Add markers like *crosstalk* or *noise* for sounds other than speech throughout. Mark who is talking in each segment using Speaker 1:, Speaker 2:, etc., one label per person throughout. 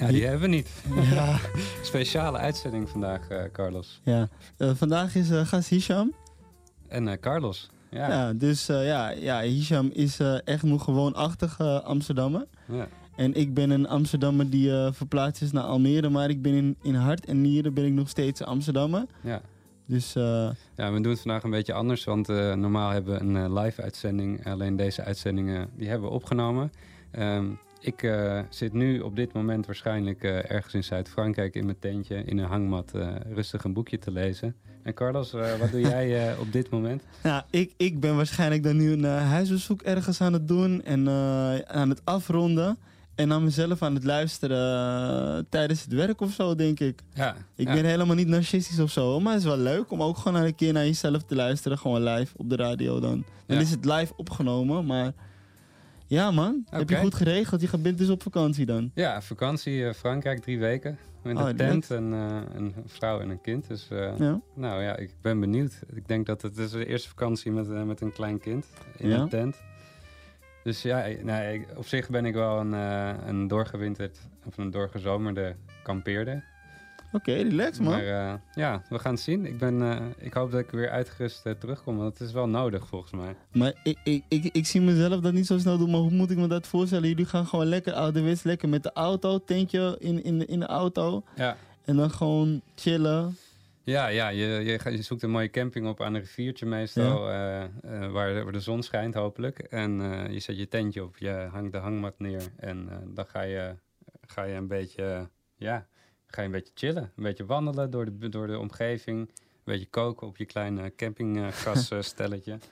Speaker 1: Ja, die hebben we niet. *laughs*
Speaker 2: Ja, *laughs*
Speaker 1: Speciale uitzending vandaag, eh, Carlos.
Speaker 2: ja. Eh, vandaag is eh gast Hisham.
Speaker 1: En Carlos. Ja.
Speaker 2: Ja, dus ja, ja, Hisham is echt nog gewoonachtig Amsterdammer.
Speaker 1: ja.
Speaker 2: En ik ben een Amsterdammer die verplaatst is naar Almere. Maar ik ben in, in hart en nieren ben ik nog steeds Amsterdammer.
Speaker 1: ja.
Speaker 2: Dus
Speaker 1: Ja, we doen het vandaag een beetje anders, want normaal hebben we een live uitzending. Alleen deze uitzendingen die hebben we opgenomen. Ehm, ik eh, zit nu op dit moment waarschijnlijk eh, ergens in Zuid-Frankrijk in mijn tentje in een hangmat eh, rustig een boekje te lezen. En Carlos, wat doe jij *laughs* op dit moment?
Speaker 2: ja, ik, ik ben waarschijnlijk dan nu een huisbezoek ergens aan het doen. En aan het afronden. En aan mezelf aan het luisteren tijdens het werk of zo, denk ik.
Speaker 1: Ja,
Speaker 2: Ik
Speaker 1: ja.
Speaker 2: ben helemaal niet narcistisch of zo, maar het is wel leuk om ook gewoon een keer naar jezelf te luisteren. Gewoon live op de radio dan. Dan
Speaker 1: Ja.
Speaker 2: is het live opgenomen, maar ja man, heb je goed geregeld. Je gaat- bent dus op vakantie dan.
Speaker 1: Ja, vakantie eh, Frankrijk, drie weken. Met
Speaker 2: Oh,
Speaker 1: een tent, en, eh, een vrouw en een kind. Dus eh,
Speaker 2: Ja.
Speaker 1: nou ja, ik ben benieuwd. Ik denk dat het is de eerste vakantie met, met een klein kind in
Speaker 2: Ja.
Speaker 1: een tent. Dus ja, nee, ik- op zich ben ik wel een, een doorgewinterd of een doorgezomerde kampeerder.
Speaker 2: Oké, relax man.
Speaker 1: Maar eh, ja, we gaan het zien. Ik, ben, eh, ik hoop dat ik weer uitgerust eh, terugkom, want het is wel nodig volgens mij.
Speaker 2: Maar ik, ik, ik, ik zie mezelf dat niet zo snel doen, maar hoe moet ik me dat voorstellen? Jullie gaan gewoon lekker ouderwets, lekker met de auto, tentje in, in, in de auto.
Speaker 1: Ja,
Speaker 2: En dan gewoon chillen.
Speaker 1: Ja, ja je, je, je zoekt een mooie camping op aan een riviertje meestal, waar, waar de zon schijnt hopelijk. En je zet je tentje op, je hangt de hangmat neer en dan ga je, ga je een beetje, ja, ga je een beetje chillen. Een beetje wandelen door de, door de omgeving, een beetje koken op je kleine campinggasstelletje. *laughs*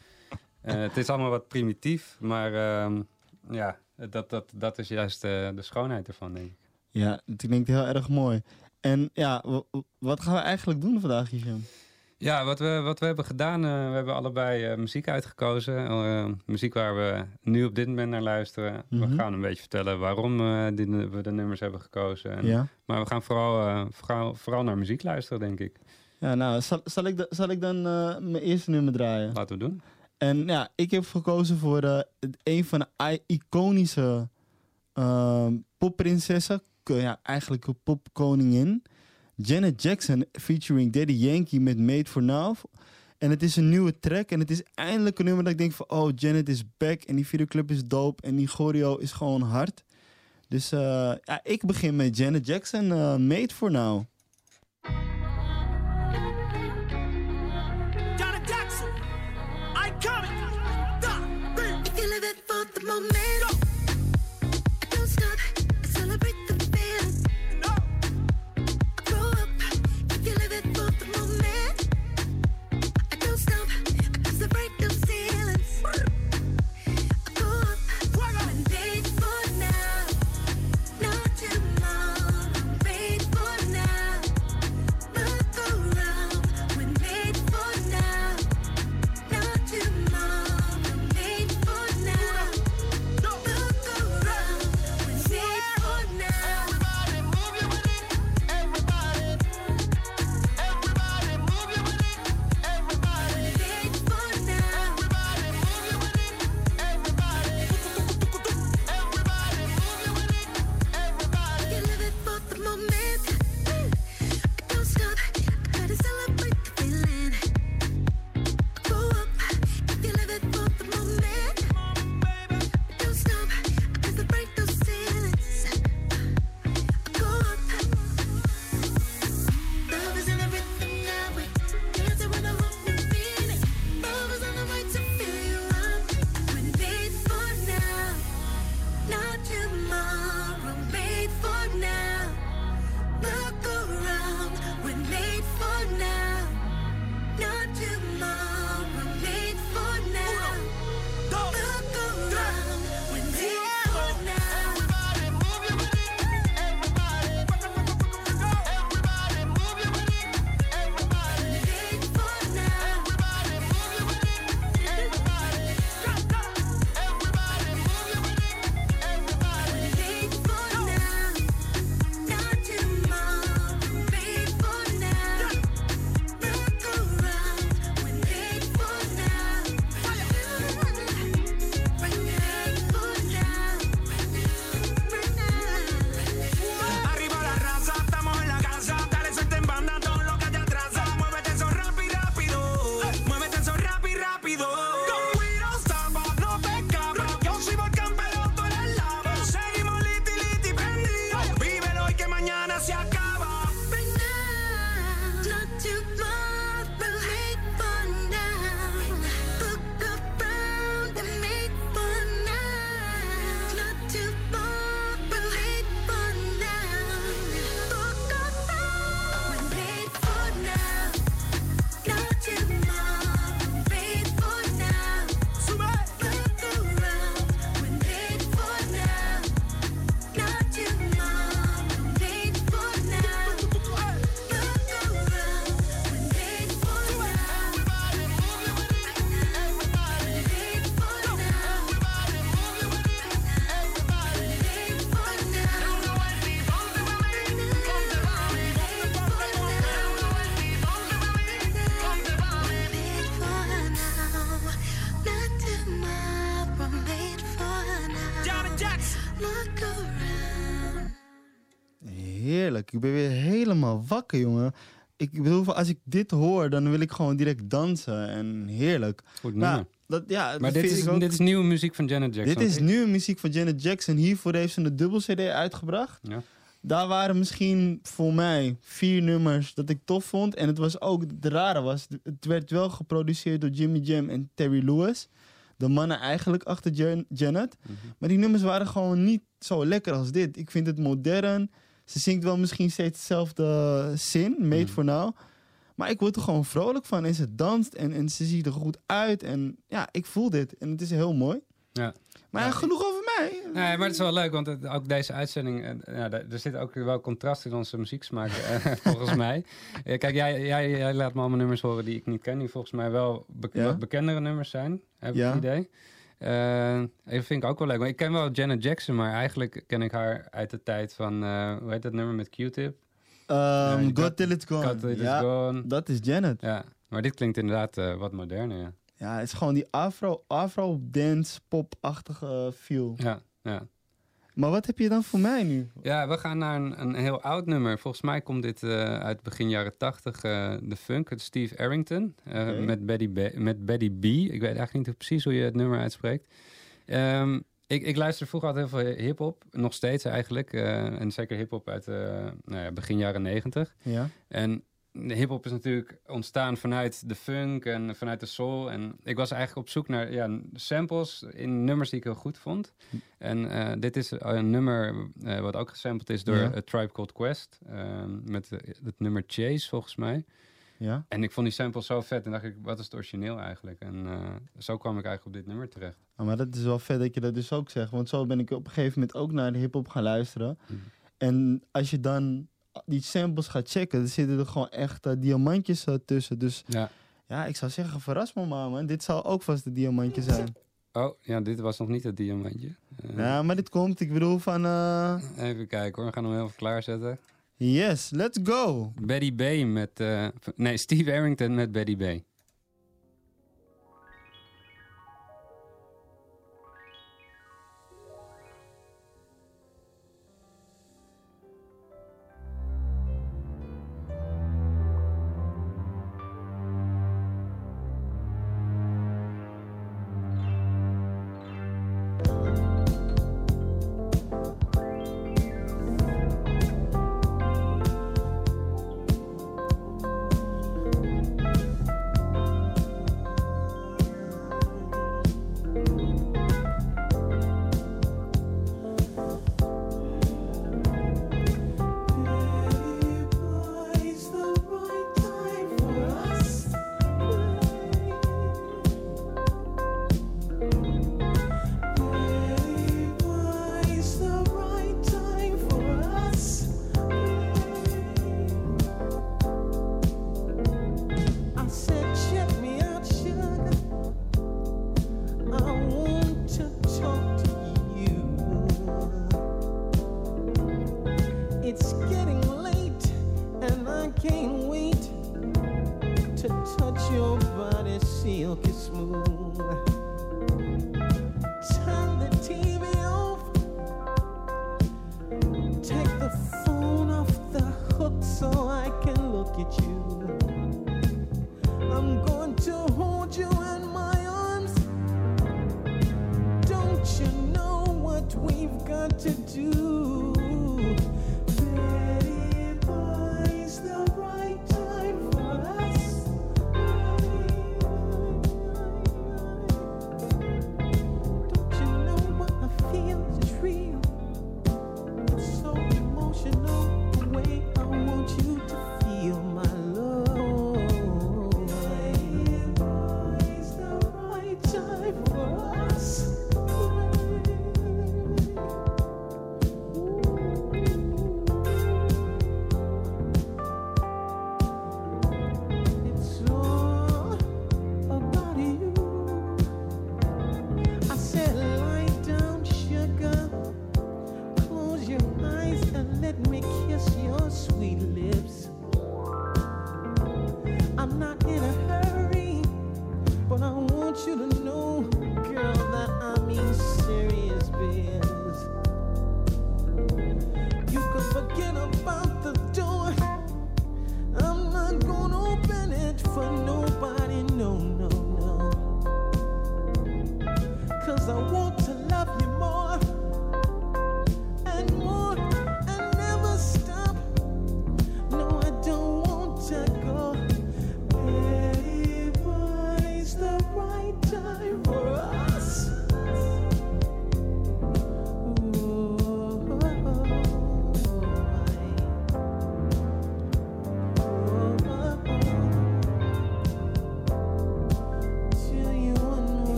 Speaker 1: Eh het is allemaal wat primitief, maar ehm, ja, dat, dat, dat is juist eh, de schoonheid ervan, denk ik.
Speaker 2: Ja, dat klinkt heel erg mooi. En ja, wat gaan we eigenlijk doen vandaag, Hisham?
Speaker 1: Ja, wat we, wat we hebben gedaan, eh, we hebben allebei eh, muziek uitgekozen. Eh, muziek waar we nu op dit moment naar luisteren.
Speaker 2: Mhm.
Speaker 1: We gaan een beetje vertellen waarom die, we de nummers hebben gekozen. En-
Speaker 2: Ja.
Speaker 1: Maar we gaan vooral, vooral, vooral naar muziek luisteren, denk ik.
Speaker 2: Ja, nou, zal, zal, ik, zal ik dan mijn eerste nummer draaien?
Speaker 1: Laten we doen.
Speaker 2: En ja, ik heb gekozen voor een van de iconische popprinsessen. Ja, eigenlijk een popkoningin. Janet Jackson featuring Daddy Yankee met Made for Now. En het is een nieuwe track en het is eindelijk een nummer dat ik denk van... Oh, Janet is back en die videoclip is dope en die choreo is gewoon hard. Dus eh, ja, ik begin met Janet Jackson, eh, Made for Now. Ik ben weer helemaal wakker, jongen. Ik bedoel, als ik dit hoor, dan wil ik gewoon direct dansen. En heerlijk.
Speaker 1: Goed.
Speaker 2: Nou, dat, ja,
Speaker 1: maar dit is,
Speaker 2: ook-
Speaker 1: dit is nieuwe muziek van Janet Jackson.
Speaker 2: dit is nieuwe muziek van Janet Jackson. Hiervoor heeft ze een dubbel CD uitgebracht.
Speaker 1: Ja.
Speaker 2: Daar waren misschien voor mij vier nummers dat ik tof vond. En het was ook, het rare was, het werd wel geproduceerd door Jimmy Jam en Terry Lewis. De mannen eigenlijk achter Jan- Janet.
Speaker 1: Mhm.
Speaker 2: Maar die nummers waren gewoon niet zo lekker als dit. Ik vind het modern. Ze zingt wel misschien steeds dezelfde zin, Made
Speaker 1: Mhm.
Speaker 2: for Now. Maar ik word er gewoon vrolijk van. En ze danst en, en ze ziet er goed uit. En ja, ik voel dit. En het is heel mooi.
Speaker 1: Ja.
Speaker 2: Maar
Speaker 1: Ja,
Speaker 2: genoeg over mij.
Speaker 1: Nee, maar het is wel leuk, want het- ook deze uitzending, eh, ja, er zit ook wel contrast in onze muzieksmaak, eh, *laughs* volgens mij. Kijk, jij, jij, jij laat me allemaal nummers horen die ik niet ken, die volgens mij wel be-
Speaker 2: Ja.
Speaker 1: wat bekendere nummers zijn, heb ik het idee. Eh, dat vind ik ook wel leuk. Ik ken wel Janet Jackson, maar eigenlijk ken ik haar uit de tijd van, eh, hoe heet dat nummer met Q-Tip?
Speaker 2: Got
Speaker 1: got-
Speaker 2: Till It's Gone. Ja,
Speaker 1: Gone.
Speaker 2: dat is Janet.
Speaker 1: Ja, maar dit klinkt inderdaad eh, wat moderner, ja.
Speaker 2: Ja, het is gewoon die afro, afro dance pop-achtige feel.
Speaker 1: Ja, ja.
Speaker 2: Maar wat heb je dan voor mij nu?
Speaker 1: Ja, we gaan naar een, een heel oud nummer. Volgens mij komt dit eh, uit begin jaren tachtig, eh, de funk. Het Steve Arrington
Speaker 2: Oké.
Speaker 1: met, Betty B, met Betty B. Ik weet eigenlijk niet precies hoe je het nummer uitspreekt. Ehm, ik, ik luister vroeger altijd heel veel hip-hop, nog steeds eigenlijk. en zeker hip-hop uit nou ja, begin jaren negentig.
Speaker 2: Ja.
Speaker 1: En hip-hop is natuurlijk ontstaan vanuit de funk en vanuit de soul. En ik was eigenlijk op zoek naar ja, samples in nummers die ik heel goed vond. En eh, dit is een nummer eh, wat ook gesampled is door
Speaker 2: Ja.
Speaker 1: A Tribe Called Quest. ehm, met het nummer Chase, volgens mij.
Speaker 2: Ja.
Speaker 1: En ik vond die sample zo vet. En dacht ik, wat is het origineel eigenlijk? En eh, zo kwam ik eigenlijk op dit nummer terecht.
Speaker 2: Ah, maar dat is wel vet dat je dat dus ook zegt. Want zo ben ik op een gegeven moment ook naar de hip-hop gaan luisteren.
Speaker 1: Mhm.
Speaker 2: En als je dan die samples gaat checken, dan zitten er gewoon echt eh, diamantjes eh, tussen. Dus
Speaker 1: Ja.
Speaker 2: ja, ik zou zeggen, verras me maar, man. Dit zal ook vast een diamantje zijn.
Speaker 1: Oh, ja, dit was nog niet het diamantje. Eh,
Speaker 2: Ja, maar dit komt, ik bedoel van...
Speaker 1: Even kijken hoor, we gaan hem heel even klaarzetten.
Speaker 2: yes, let's go.
Speaker 1: Betty B met... nee, Steve Arrington met Betty B.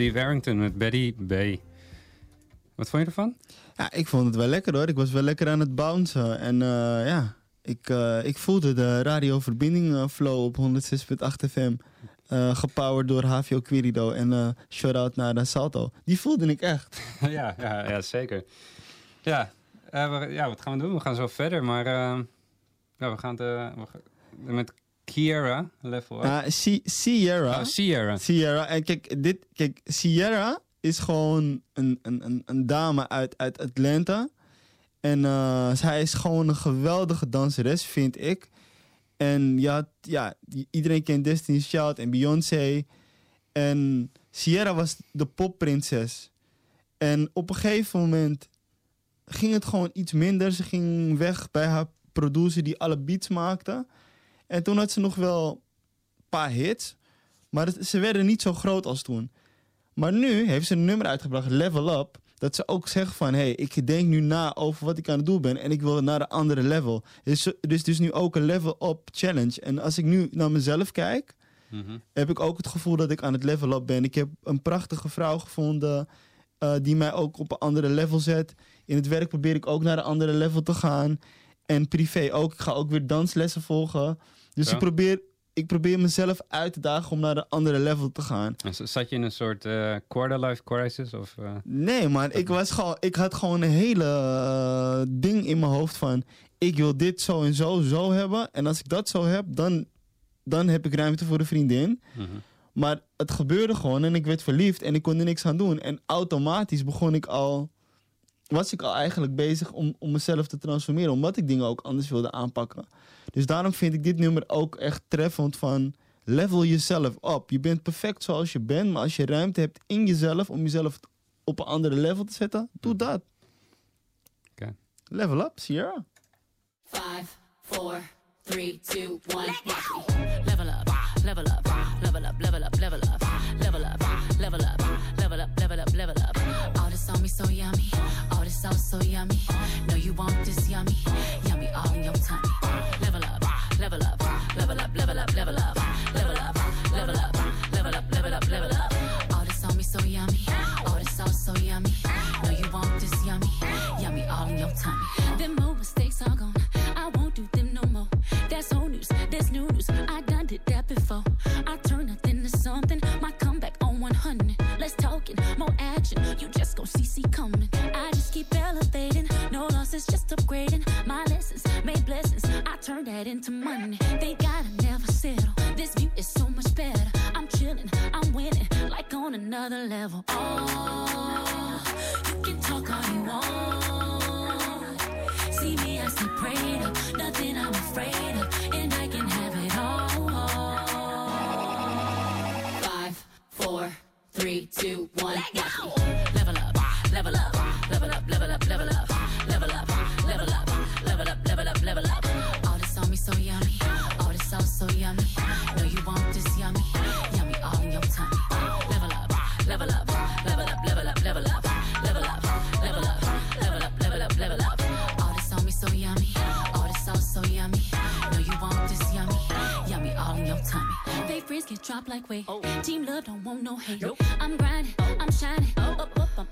Speaker 1: Steve Harrington met Betty B. Wat vond je ervan?
Speaker 2: Ja, ik vond het wel lekker hoor. Ik was wel lekker aan het bouncen. En eh, ja, ik, eh, ik voelde de radioverbinding eh, flow op 106.8 FM. eh gepowered door HVO Querido. En shout-out naar de Salto. Die voelde ik echt. *laughs*
Speaker 1: ja, ja, ja, zeker. Ja, we- ja, wat gaan we doen? We gaan zo verder, maar ja, we gaan het, met Kiera, level up.
Speaker 2: Ja, Si- Sierra.
Speaker 1: Oh, Sierra.
Speaker 2: Sierra. En kijk, dit, kijk, Sierra is gewoon een, een, een, een dame uit, uit Atlanta. En eh, zij is gewoon een geweldige danseres, vind ik. En ja, ja, iedereen kent Destiny's Child en Beyoncé. En Sierra was de popprinses. En op een gegeven moment ging het gewoon iets minder. Ze ging weg bij haar producer die alle beats maakte. En toen had ze nog wel een paar hits. Maar het- ze werden niet zo groot als toen. Maar nu heeft ze een nummer uitgebracht, Level Up. Dat ze ook zegt van, hé, hey, ik denk nu na over wat ik aan het doen ben. En ik wil naar een andere level. Dus er is dus nu ook een Level Up challenge. En als ik nu naar mezelf kijk,
Speaker 1: Mhm.
Speaker 2: heb ik ook het gevoel dat ik aan het level up ben. Ik heb een prachtige vrouw gevonden eh, die mij ook op een andere level zet. In het werk probeer ik ook naar een andere level te gaan. En privé ook. Ik ga ook weer danslessen volgen. Dus
Speaker 1: Ja.
Speaker 2: ik, probeer, ik probeer mezelf uit te dagen om naar een andere level te gaan.
Speaker 1: Zat je in een soort eh quarter-life crisis? Of, eh,
Speaker 2: Nee, man. Ik, was gewoon, ik had gewoon een hele eh, ding in mijn hoofd van... Ik wil dit zo en zo, zo hebben. En als ik dat zo heb, dan, dan heb ik ruimte voor een vriendin.
Speaker 1: mhm.
Speaker 2: Maar het gebeurde gewoon en ik werd verliefd en ik kon er niks aan doen. En automatisch begon ik al, was ik al eigenlijk bezig om, om mezelf te transformeren. Omdat ik dingen ook anders wilde aanpakken. Dus daarom vind ik dit nummer ook echt treffend van level jezelf op. Je bent perfect zoals je bent, maar als je ruimte hebt in jezelf om jezelf op een andere level te zetten, doe dat.
Speaker 1: Oké.
Speaker 2: Level up, Sierra.
Speaker 3: Five, four, three, two, one. Watch me. Level up, level up, level up, level up, level up, level up, level up, level up, level up, level up. All this on me so yummy, all this sauce so yummy. Know you want this yummy, yummy all in your tummy. Level up, level up, level up, level up, level up, level up, level up, level up, level up, level up. All this on me so yummy, all this sauce so yummy. Know you want this yummy, yummy all in your tummy. Them old mistakes are gone. I won't do them no more. That's news. Losses, just upgrading. My lessons made blessings. I turn that into money. They gotta never settle. This view is so much better. I'm chilling. I'm winning. Like on another level. Oh, you can talk all you want. See me, prayed up. Nothing I'm afraid of. And I can have it all. Five, four, three, two, one. Watch me. They friends get dropped like weight. Oh. Team love don't want no hate. I'm grinding, I'm shining. Up, up, up, I'm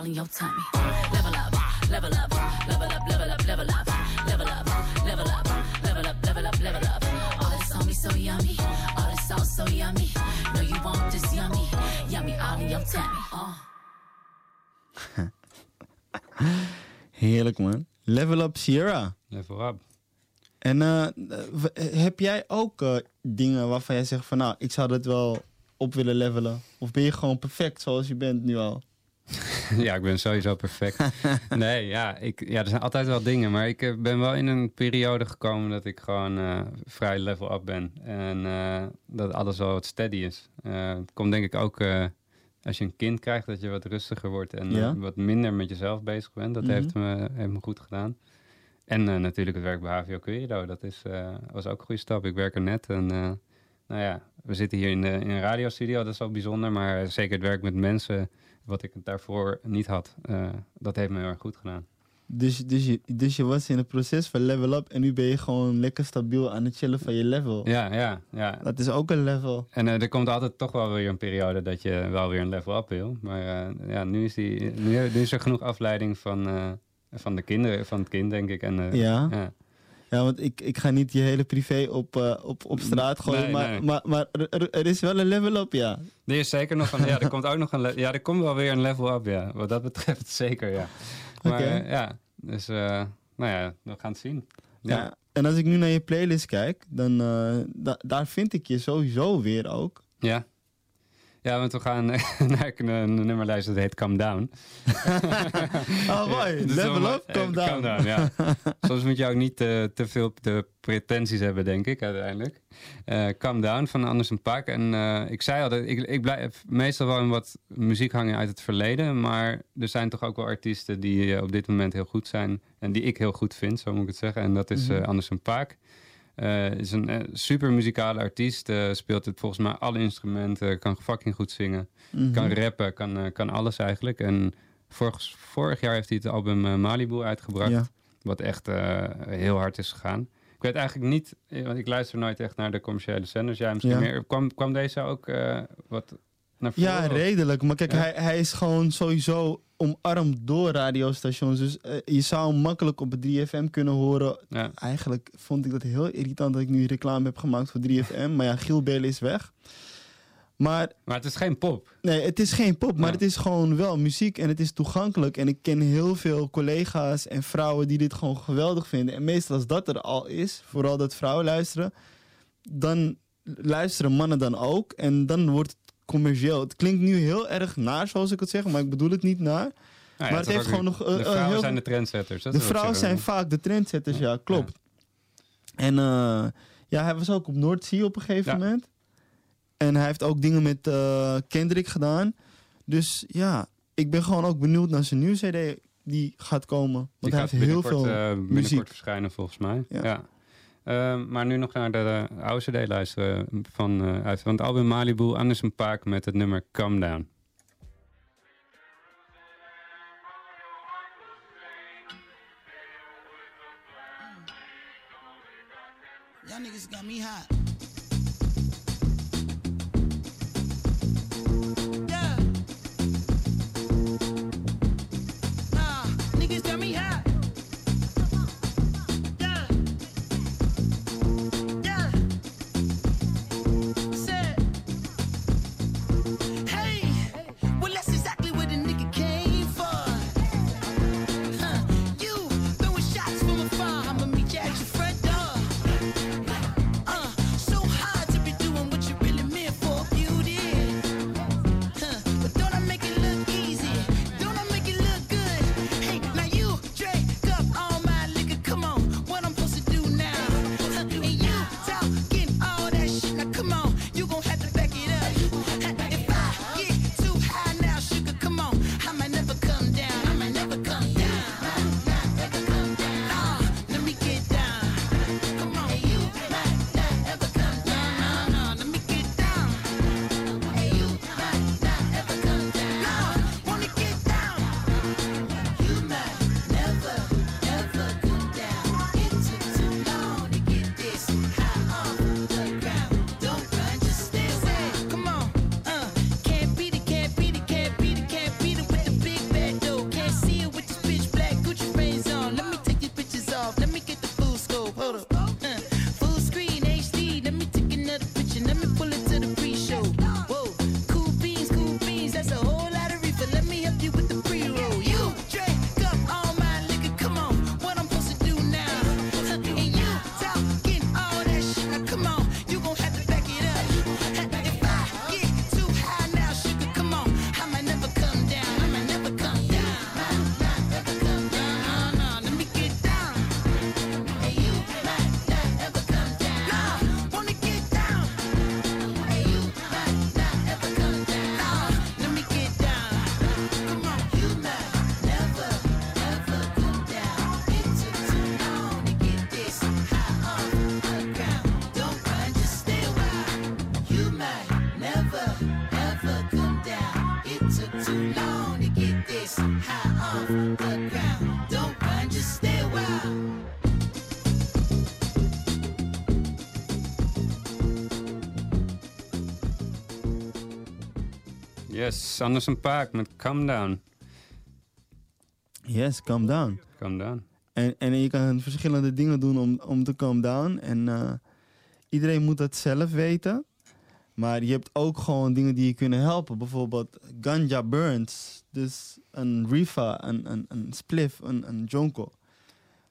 Speaker 3: all in your tummy. Level up, level up, level up, level up, level up, level up, level up, level up, level up, level up. All this on me so yummy, all this sauce so yummy. No, you want this yummy, yummy all in your tummy. Uh. *laughs*
Speaker 2: Heerlijk man. Level Up Sierra.
Speaker 1: Level up.
Speaker 2: En eh, w- heb jij ook eh, dingen waarvan jij zegt van nou, ik zou dat wel op willen levelen? Of ben je gewoon perfect zoals je bent nu al? *laughs*
Speaker 1: ja, ik ben sowieso perfect. *laughs* nee, ja, ik, ja, er zijn altijd wel dingen. Maar ik eh, ben wel in een periode gekomen dat ik gewoon eh, vrij level up ben. En eh, dat alles wel wat steady is. Het komt denk ik ook als je een kind krijgt, dat je wat rustiger wordt. En
Speaker 2: Ja.
Speaker 1: wat minder met jezelf bezig bent. Dat
Speaker 2: Mhm.
Speaker 1: heeft, me, heeft me goed gedaan. En natuurlijk het werk bij HVO Querido. Dat is, was ook een goede stap. Ik werk er net en... nou ja, we zitten hier in, de, in een radiostudio, dat is wel bijzonder. Maar zeker het werk met mensen, wat ik daarvoor niet had, eh, dat heeft me heel erg goed gedaan.
Speaker 2: Dus, dus, je, dus je was in het proces van level up en nu ben je gewoon lekker stabiel aan het chillen van je level.
Speaker 1: Ja, ja, ja.
Speaker 2: Dat is ook een level.
Speaker 1: En eh, er komt altijd toch wel weer een periode dat je wel weer een level up wil. Maar eh, ja, nu is, die, nu, nu is er genoeg afleiding van, van de kinderen, van het kind, denk ik. En,
Speaker 2: Ja.
Speaker 1: ja.
Speaker 2: Ja, want ik, ik ga niet je hele privé op, eh, op, op straat gooien,
Speaker 1: Nee,
Speaker 2: maar,
Speaker 1: nee.
Speaker 2: maar, maar er, is wel een level up, ja.
Speaker 1: Er is zeker nog een, ja, er komt ook nog een, ja, er komt wel weer een level up, ja. Wat dat betreft *laughs* zeker, ja. Maar eh, ja, dus, eh, nou ja, we gaan het zien.
Speaker 2: ja. En als ik nu naar je playlist kijk, dan da daar vind ik je sowieso weer ook.
Speaker 1: Ja. Ja, want we gaan *laughs* naar een, een nummerlijst dat heet Calm Down. *laughs*
Speaker 2: Oh, mooi.
Speaker 1: Dus
Speaker 2: level up,
Speaker 1: eh,
Speaker 2: calm down.
Speaker 1: Calm down, ja. *laughs* Soms moet je ook niet eh, te veel de pretenties hebben, denk ik, uiteindelijk. Eh Calm Down van Anderson Paak. En eh, ik zei al, dat ik, ik blijf meestal wel in wat muziek hangen uit het verleden. Maar er zijn toch ook wel artiesten die eh, op dit moment heel goed zijn. En die ik heel goed vind, zo moet ik het zeggen. En dat is
Speaker 2: Mhm.
Speaker 1: eh, Anderson Paak. Eh, is een eh, super muzikale artiest. eh, speelt het volgens mij alle instrumenten. Kan fucking goed zingen.
Speaker 2: Mhm.
Speaker 1: Kan rappen. Kan, kan alles eigenlijk. En vorig, vorig jaar heeft hij het album Malibu uitgebracht.
Speaker 2: Ja.
Speaker 1: Wat echt heel hard is gegaan. Ik weet eigenlijk niet, want ik luister nooit echt naar de commerciële zenders. Jij misschien
Speaker 2: Ja.
Speaker 1: meer. Kwam, kwam deze ook wat naar?
Speaker 2: Ja, redelijk. Maar kijk,
Speaker 1: Ja.
Speaker 2: hij, hij is gewoon sowieso omarmd door radiostations. Dus eh, je zou hem makkelijk op het 3FM kunnen horen.
Speaker 1: Ja.
Speaker 2: Eigenlijk vond ik dat heel irritant dat ik nu reclame heb gemaakt voor 3FM. maar ja, Giel Belen is weg. Maar
Speaker 1: Maar het is geen pop.
Speaker 2: nee, het is geen pop, maar
Speaker 1: Ja.
Speaker 2: het is gewoon wel muziek en het is toegankelijk. En ik ken heel veel collega's en vrouwen die dit gewoon geweldig vinden. En meestal als dat er al is, vooral dat vrouwen luisteren, dan luisteren mannen dan ook. En dan wordt het commercieel. Het klinkt nu heel erg naar, zoals ik het zeg, maar ik bedoel het niet naar.
Speaker 1: Nou ja,
Speaker 2: Maar het heeft gewoon nog, eh,
Speaker 1: de
Speaker 2: eh,
Speaker 1: vrouwen
Speaker 2: heel-
Speaker 1: zijn de trendsetters. dat
Speaker 2: de vrouwen zijn vaak de trendsetters, ja, klopt. En eh, ja, hij was ook op Noordzee op een gegeven
Speaker 1: Ja.
Speaker 2: moment. En hij heeft ook dingen met eh, Kendrick gedaan. Dus ja, ik ben gewoon ook benieuwd naar zijn nieuwe CD die gaat komen. Want
Speaker 1: Die
Speaker 2: hij heeft heel
Speaker 1: binnenkort,
Speaker 2: veel
Speaker 1: eh,
Speaker 2: muziek.
Speaker 1: binnenkort verschijnen volgens mij.
Speaker 2: Ja.
Speaker 1: Ehm, maar nu nog naar de eh, oude CD luisteren van, eh, uit, van het album Malibu, Anderson Paak met het nummer Calm Down.
Speaker 4: Y'all niggas.
Speaker 1: Yes, Anderson Paak met Calm Down.
Speaker 2: Yes, calm down.
Speaker 1: Calm Down.
Speaker 2: En, en je kan verschillende dingen doen om, om te calm down. En eh, iedereen moet dat zelf weten. Maar je hebt ook gewoon dingen die je kunnen helpen. Bijvoorbeeld ganja burns. Dus een een, een, een spliff, een, een jonko.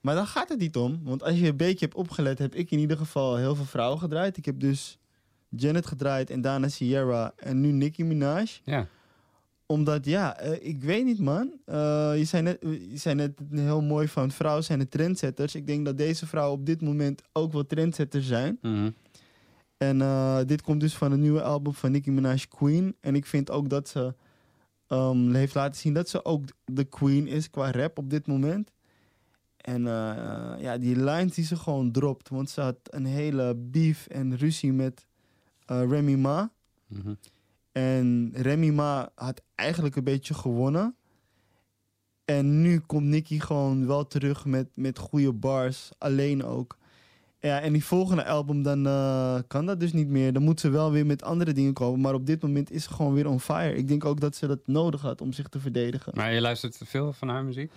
Speaker 2: Maar daar gaat het niet om. Want als je een beetje hebt opgelet, heb ik in ieder geval heel veel vrouwen gedraaid. Ik heb dus Janet gedraaid en daarna Sierra en nu Nicki Minaj.
Speaker 1: Ja.
Speaker 2: Omdat, ja, eh, ik weet niet, man. Eh, je, zei net, je zei net heel mooi van vrouwen zijn de trendsetters. Ik denk dat deze vrouwen op dit moment ook wel trendsetters zijn.
Speaker 1: Mhm.
Speaker 2: En eh, dit komt dus van het nieuwe album van Nicki Minaj, Queen. En ik vind ook dat ze ehm, heeft laten zien dat ze ook de queen is qua rap op dit moment. En ja, die lines die ze gewoon dropt. Want ze had een hele beef en ruzie met Remy Ma.
Speaker 1: Mhm.
Speaker 2: En Remy Ma had eigenlijk een beetje gewonnen. En nu komt Nicki gewoon wel terug met, met goede bars. Alleen ook. Ja, en die volgende album, dan eh, kan dat dus niet meer. Dan moet ze wel weer met andere dingen komen. Maar op dit moment is ze gewoon weer on fire. Ik denk ook dat ze dat nodig had om zich te verdedigen.
Speaker 1: Maar je luistert veel van haar muziek?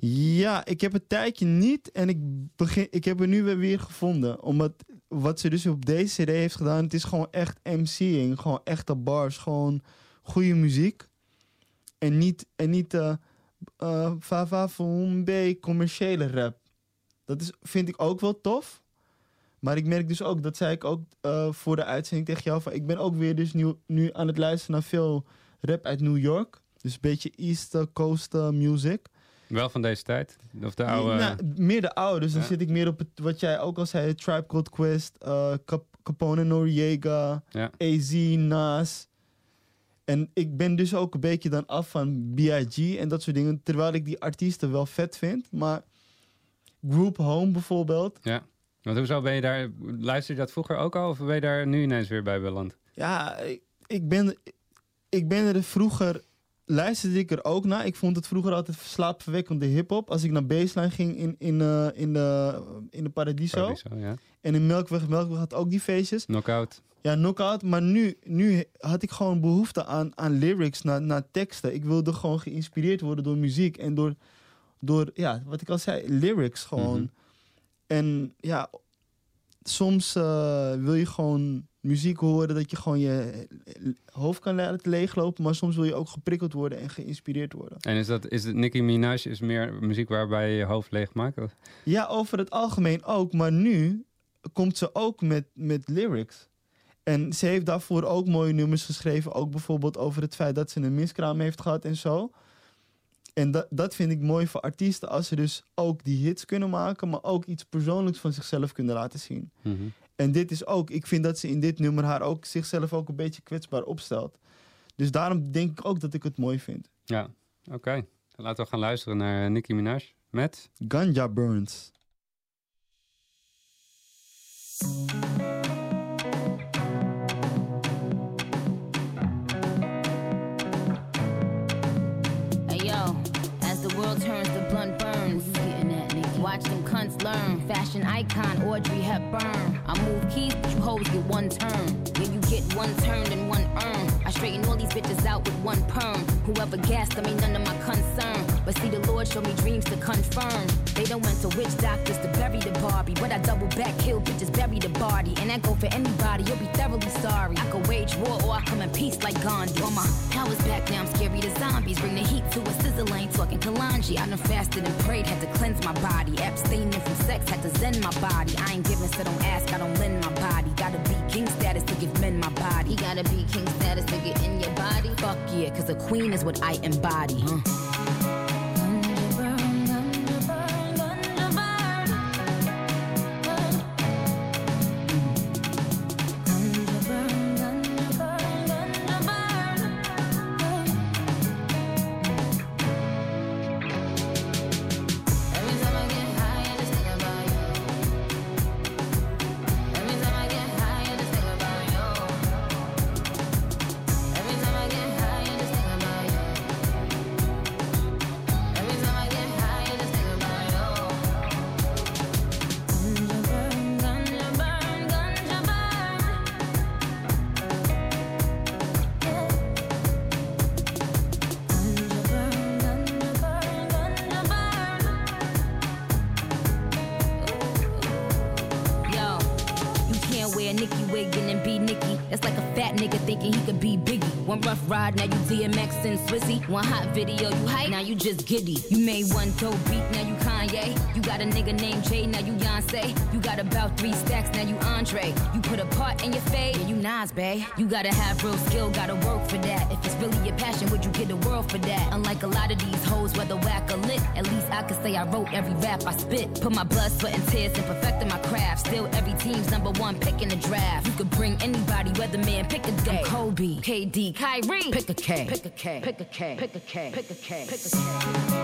Speaker 2: Ja, ik heb het tijdje niet. En ik, begin, ik heb er nu weer, weer gevonden. Omdat wat ze dus op deze CD heeft gedaan, het is gewoon echt MC'ing. Gewoon echte bars. Gewoon goede muziek. En niet, en niet Fava Fumbe commerciële rap. Dat is, vind ik ook wel tof. Maar ik merk dus ook, dat zei ik ook eh, voor de uitzending tegen jou, van ik ben ook weer dus nu, nu aan het luisteren naar veel rap uit New York. Dus een beetje East Coast music.
Speaker 1: Wel van deze tijd? Of de oude...
Speaker 2: Nou, meer de oude, dus dan zit ik meer op het, wat jij ook al zei, Tribe Called Quest, eh, Cap- Capone Noriega,
Speaker 1: Ja.
Speaker 2: AZ, Nas. En ik ben dus ook een beetje dan af van B.I.G. en dat soort dingen. Terwijl ik die artiesten wel vet vind. Maar Group Home bijvoorbeeld.
Speaker 1: Ja. Want hoezo ben je daar... Luister je dat vroeger ook al? Of ben je daar nu ineens weer bij beland?
Speaker 2: Ja, ik, ik ben, ik ben er vroeger... Luisterde ik er ook naar. Ik vond het vroeger altijd slaapverwekkende hip-hop. Als ik naar baseline ging in, in, eh, in, de, in de Paradiso.
Speaker 1: Paradiso, ja.
Speaker 2: En in Melkweg, Melkweg had ook die feestjes.
Speaker 1: Knockout.
Speaker 2: Ja, knockout. Maar nu, nu had ik gewoon behoefte aan, aan lyrics, naar, naar teksten. Ik wilde gewoon geïnspireerd worden door muziek. En door, door ja, wat ik al zei, lyrics gewoon.
Speaker 1: Mhm.
Speaker 2: En ja, soms eh, wil je gewoon muziek horen dat je gewoon je eh, hoofd kan laten leeglopen. Maar soms wil je ook geprikkeld worden en geïnspireerd worden.
Speaker 1: En is dat... Is het Nicki Minaj is meer muziek waarbij je je hoofd leeg maakt? Of-
Speaker 2: Ja, over het algemeen ook. Maar nu komt ze ook met, met lyrics. En ze heeft daarvoor ook mooie nummers geschreven. Ook bijvoorbeeld over het feit dat ze een miskraam heeft gehad en zo. En dat, dat vind ik mooi voor artiesten. Als ze dus ook die hits kunnen maken. Maar ook iets persoonlijks van zichzelf kunnen laten zien.
Speaker 1: Mhm.
Speaker 2: En dit is ook, ik vind dat ze in dit nummer haar ook zichzelf ook een beetje kwetsbaar opstelt. Dus daarom denk ik ook dat ik het mooi vind.
Speaker 1: Ja, oké. Laten we gaan luisteren naar eh, Nicki Minaj met...
Speaker 2: Ganja Burns.
Speaker 5: Fashion icon Audrey Hepburn. I move keys, but you hoes get one turn. Yeah, you get one turn and one earn. I straighten all these bitches out with one perm. Whoever gassed them ain't none of my concern. But see, the Lord showed me dreams to confirm. They done went to witch doctors to bury the Barbie. But I double back, kill bitches, bury the body. And that go for anybody, you'll be thoroughly sorry. I could wage war or I come in peace like Gandhi. All my powers back now, I'm scary to zombies. Bring the heat to a sizzle, ain't talking Kalanji. I done fasted and prayed, had to cleanse my body. Abstaining from sex, had to zen my body. I ain't giving, so don't ask, I don't lend my body. Gotta be king status to give men my body. Gotta be king status to get in your body. Fuck yeah, cause a queen is what I embody. Giddy. You made one dope beat, now you Kanye. You got a nigga named Jay, now you Beyonce. You got about three stacks, now you Andre. You put a part in your fade, yeah, you Nas, bae. You gotta have real skill, gotta work for that. If it's really your passion, would you get the world for that? Unlike a lot of these hoes, whether whack or lit, at least I can say I wrote every rap I spit. Put my blood, sweat, and tears in perfecting my craft. Still every team's number one pick in the draft. You could bring anybody, weatherman, pick a day. I'm Kobe, KD, Kyrie, pick a K. Pick a K, pick a K, pick a K, pick a K, pick a K. Every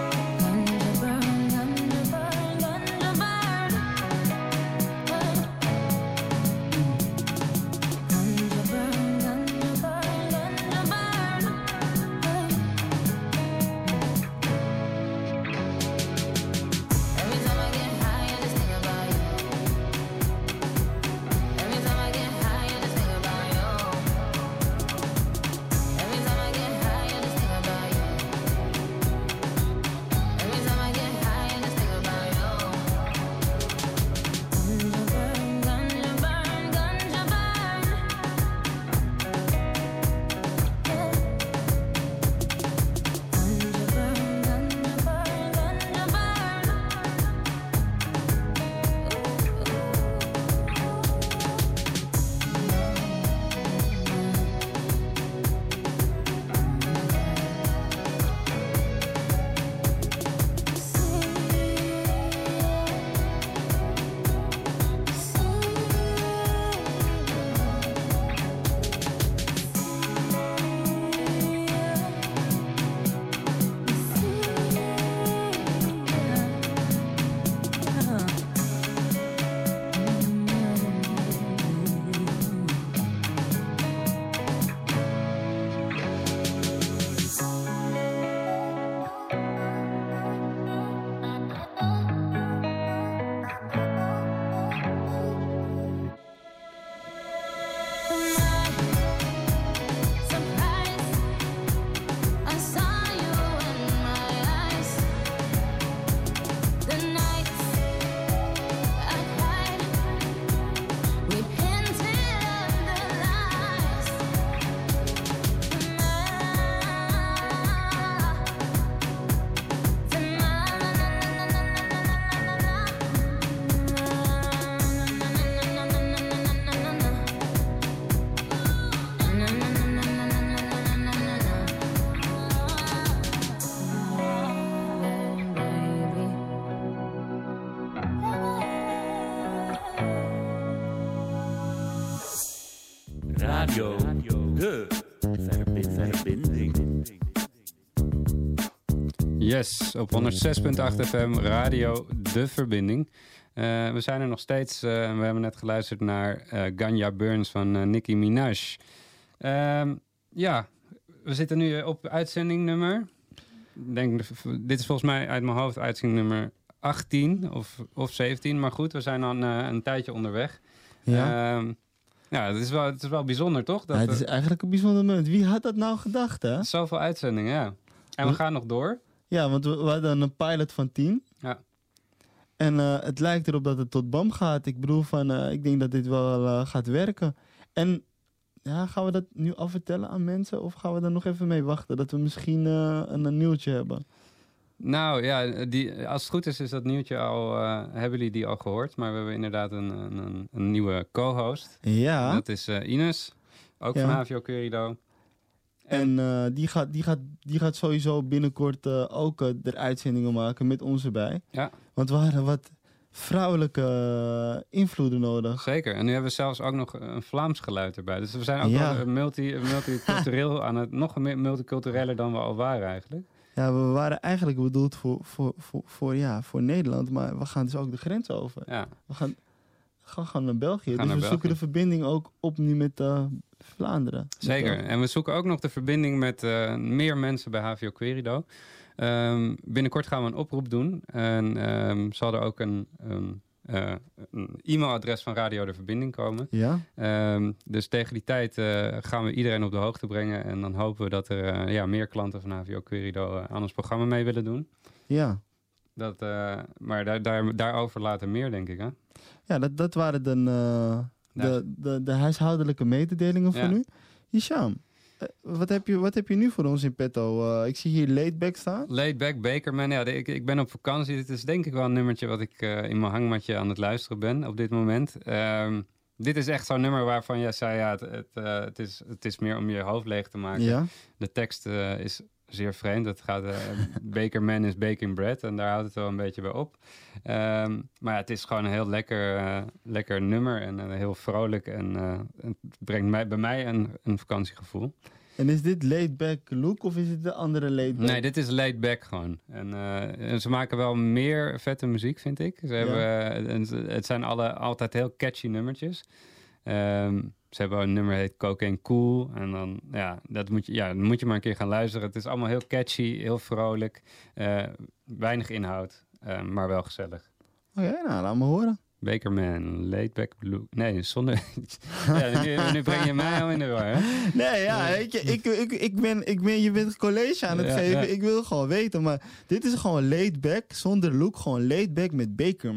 Speaker 1: Op 106.8 FM, radio De Verbinding. Eh, we zijn er nog steeds. eh, we hebben net geluisterd naar eh, Ganja Burns van Nicki Minaj. Ehm, ja, we zitten nu op uitzending nummer. Ik Denk, dit is volgens mij uit mijn hoofd uitzending nummer 18 of, of 17. Maar goed, we zijn al een, een tijdje onderweg.
Speaker 2: Ja.
Speaker 1: Ehm, ja, het is, wel, het is wel bijzonder, toch? Dat
Speaker 2: Ja, het is eigenlijk een bijzonder moment. Wie had dat nou gedacht, hè?
Speaker 1: Zoveel uitzendingen, ja. En we gaan nog door.
Speaker 2: Ja, want we, we hadden een pilot van 10.
Speaker 1: Ja.
Speaker 2: En eh, het lijkt erop dat het tot BAM gaat. Ik bedoel, van, eh, ik denk dat dit wel eh, gaat werken. En ja, gaan we dat nu al vertellen aan mensen? Of gaan we er nog even mee wachten? Dat we misschien een, een nieuwtje hebben.
Speaker 1: Nou ja, die, als het goed is, is dat nieuwtje al. hebben jullie die al gehoord? Maar we hebben inderdaad een, een, een, nieuwe co-host.
Speaker 2: Ja.
Speaker 1: Dat is Ines, ook
Speaker 2: Ja.
Speaker 1: van Havio Curido.
Speaker 2: En eh, die, gaat, die, gaat, die gaat sowieso binnenkort eh, ook eh, er uitzendingen maken met ons erbij.
Speaker 1: Ja.
Speaker 2: Want we hadden wat vrouwelijke invloeden nodig.
Speaker 1: Zeker. En nu hebben we zelfs ook nog een Vlaams geluid erbij. Dus we zijn ook
Speaker 2: Ja.
Speaker 1: wel multi, multicultureel *laughs* aan het. Nog meer multicultureler dan we al waren eigenlijk.
Speaker 2: Ja, we waren eigenlijk bedoeld voor, voor, voor, voor, ja, voor Nederland, maar we gaan dus ook de grens over.
Speaker 1: Ja.
Speaker 2: We gaan, gaan gewoon naar België.
Speaker 1: Gaan
Speaker 2: dus
Speaker 1: naar
Speaker 2: we zoeken de verbinding ook op nu met Vlaanderen.
Speaker 1: Zeker. En we zoeken ook nog de verbinding met eh, meer mensen bij HVO Querido. Ehm, binnenkort gaan we een oproep doen. En ehm, zal er ook een, eh, een e-mailadres van Radio de Verbinding komen.
Speaker 2: Ja.
Speaker 1: Ehm, dus tegen die tijd eh, gaan we iedereen op de hoogte brengen. En dan hopen we dat er ja, meer klanten van HVO Querido aan ons programma mee willen doen.
Speaker 2: ja.
Speaker 1: Dat, maar daar, daar, daarover later meer, denk ik. Hè?
Speaker 2: Ja, dat, dat waren dan, de, de, de huishoudelijke mededelingen voor nu. Hisham, eh, wat heb, je, wat heb je nu voor ons in petto? Eh, ik zie hier laidback staan.
Speaker 1: Laid Back Bakerman, ja, ik, ik ben op vakantie. Dit is denk ik wel een nummertje wat ik eh, in mijn hangmatje aan het luisteren ben op dit moment. Ehm, dit is echt zo'n nummer waarvan jij zei, ja, het, het, het, is, het is meer om je hoofd leeg te maken.
Speaker 2: Ja.
Speaker 1: De tekst is zeer vreemd. Het gaat, eh *laughs* Bakerman is baking bread en daar houdt het wel een beetje bij op. Ehm, maar ja, het is gewoon een heel lekker, eh, lekker nummer en eh, heel vrolijk. En het brengt mij, bij mij een, een vakantiegevoel.
Speaker 2: En is dit laidback look of is het de andere laidback?
Speaker 1: Nee, dit is laid back gewoon. En, en ze maken wel meer vette muziek, vind ik. Ze hebben, en ze- het zijn alle, altijd heel catchy nummertjes. Ehm, ze hebben een nummer heet Cocaine Cool. En dan, ja, dat moet je, ja, dan moet je maar een keer gaan luisteren. Het is allemaal heel catchy, heel vrolijk. eh, weinig inhoud, eh, maar wel gezellig.
Speaker 2: Oké, nou, laat me horen.
Speaker 1: Bakerman, laid back blue. Nee, zonder... *laughs* ja, nu, nu breng je mij al in de war, hè?
Speaker 2: Nee, ja, weet je, ik, ik, ik, ben, ik ben, je bent college aan het
Speaker 1: Ja,
Speaker 2: geven.
Speaker 1: ja.
Speaker 2: Ik wil gewoon weten, maar dit is gewoon laid back, zonder look, gewoon laid back met Baker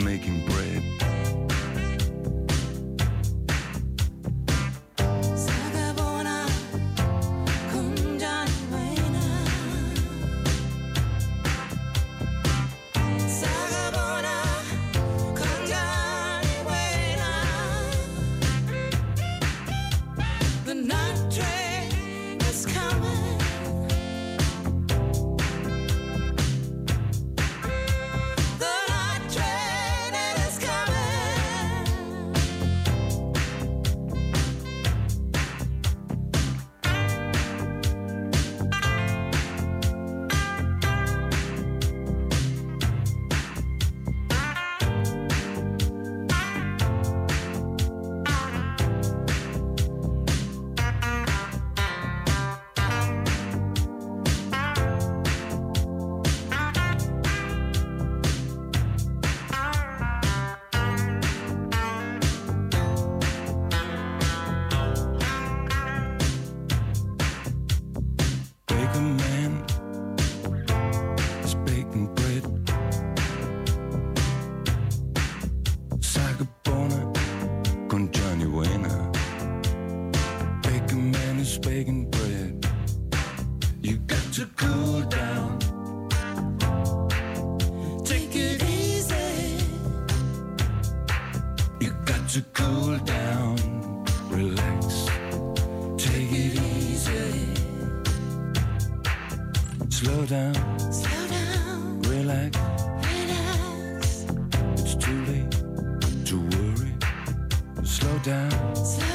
Speaker 6: making bread. Down.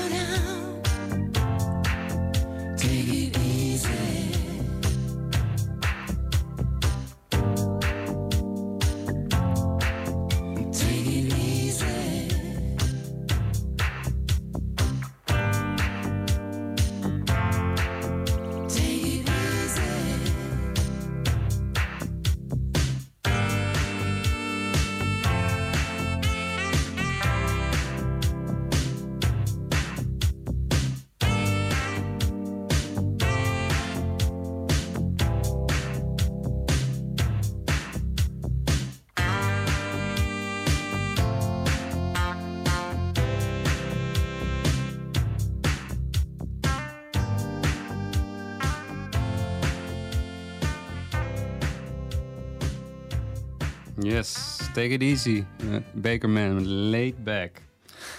Speaker 7: Take it easy.
Speaker 1: Uh, Bakerman, laid back.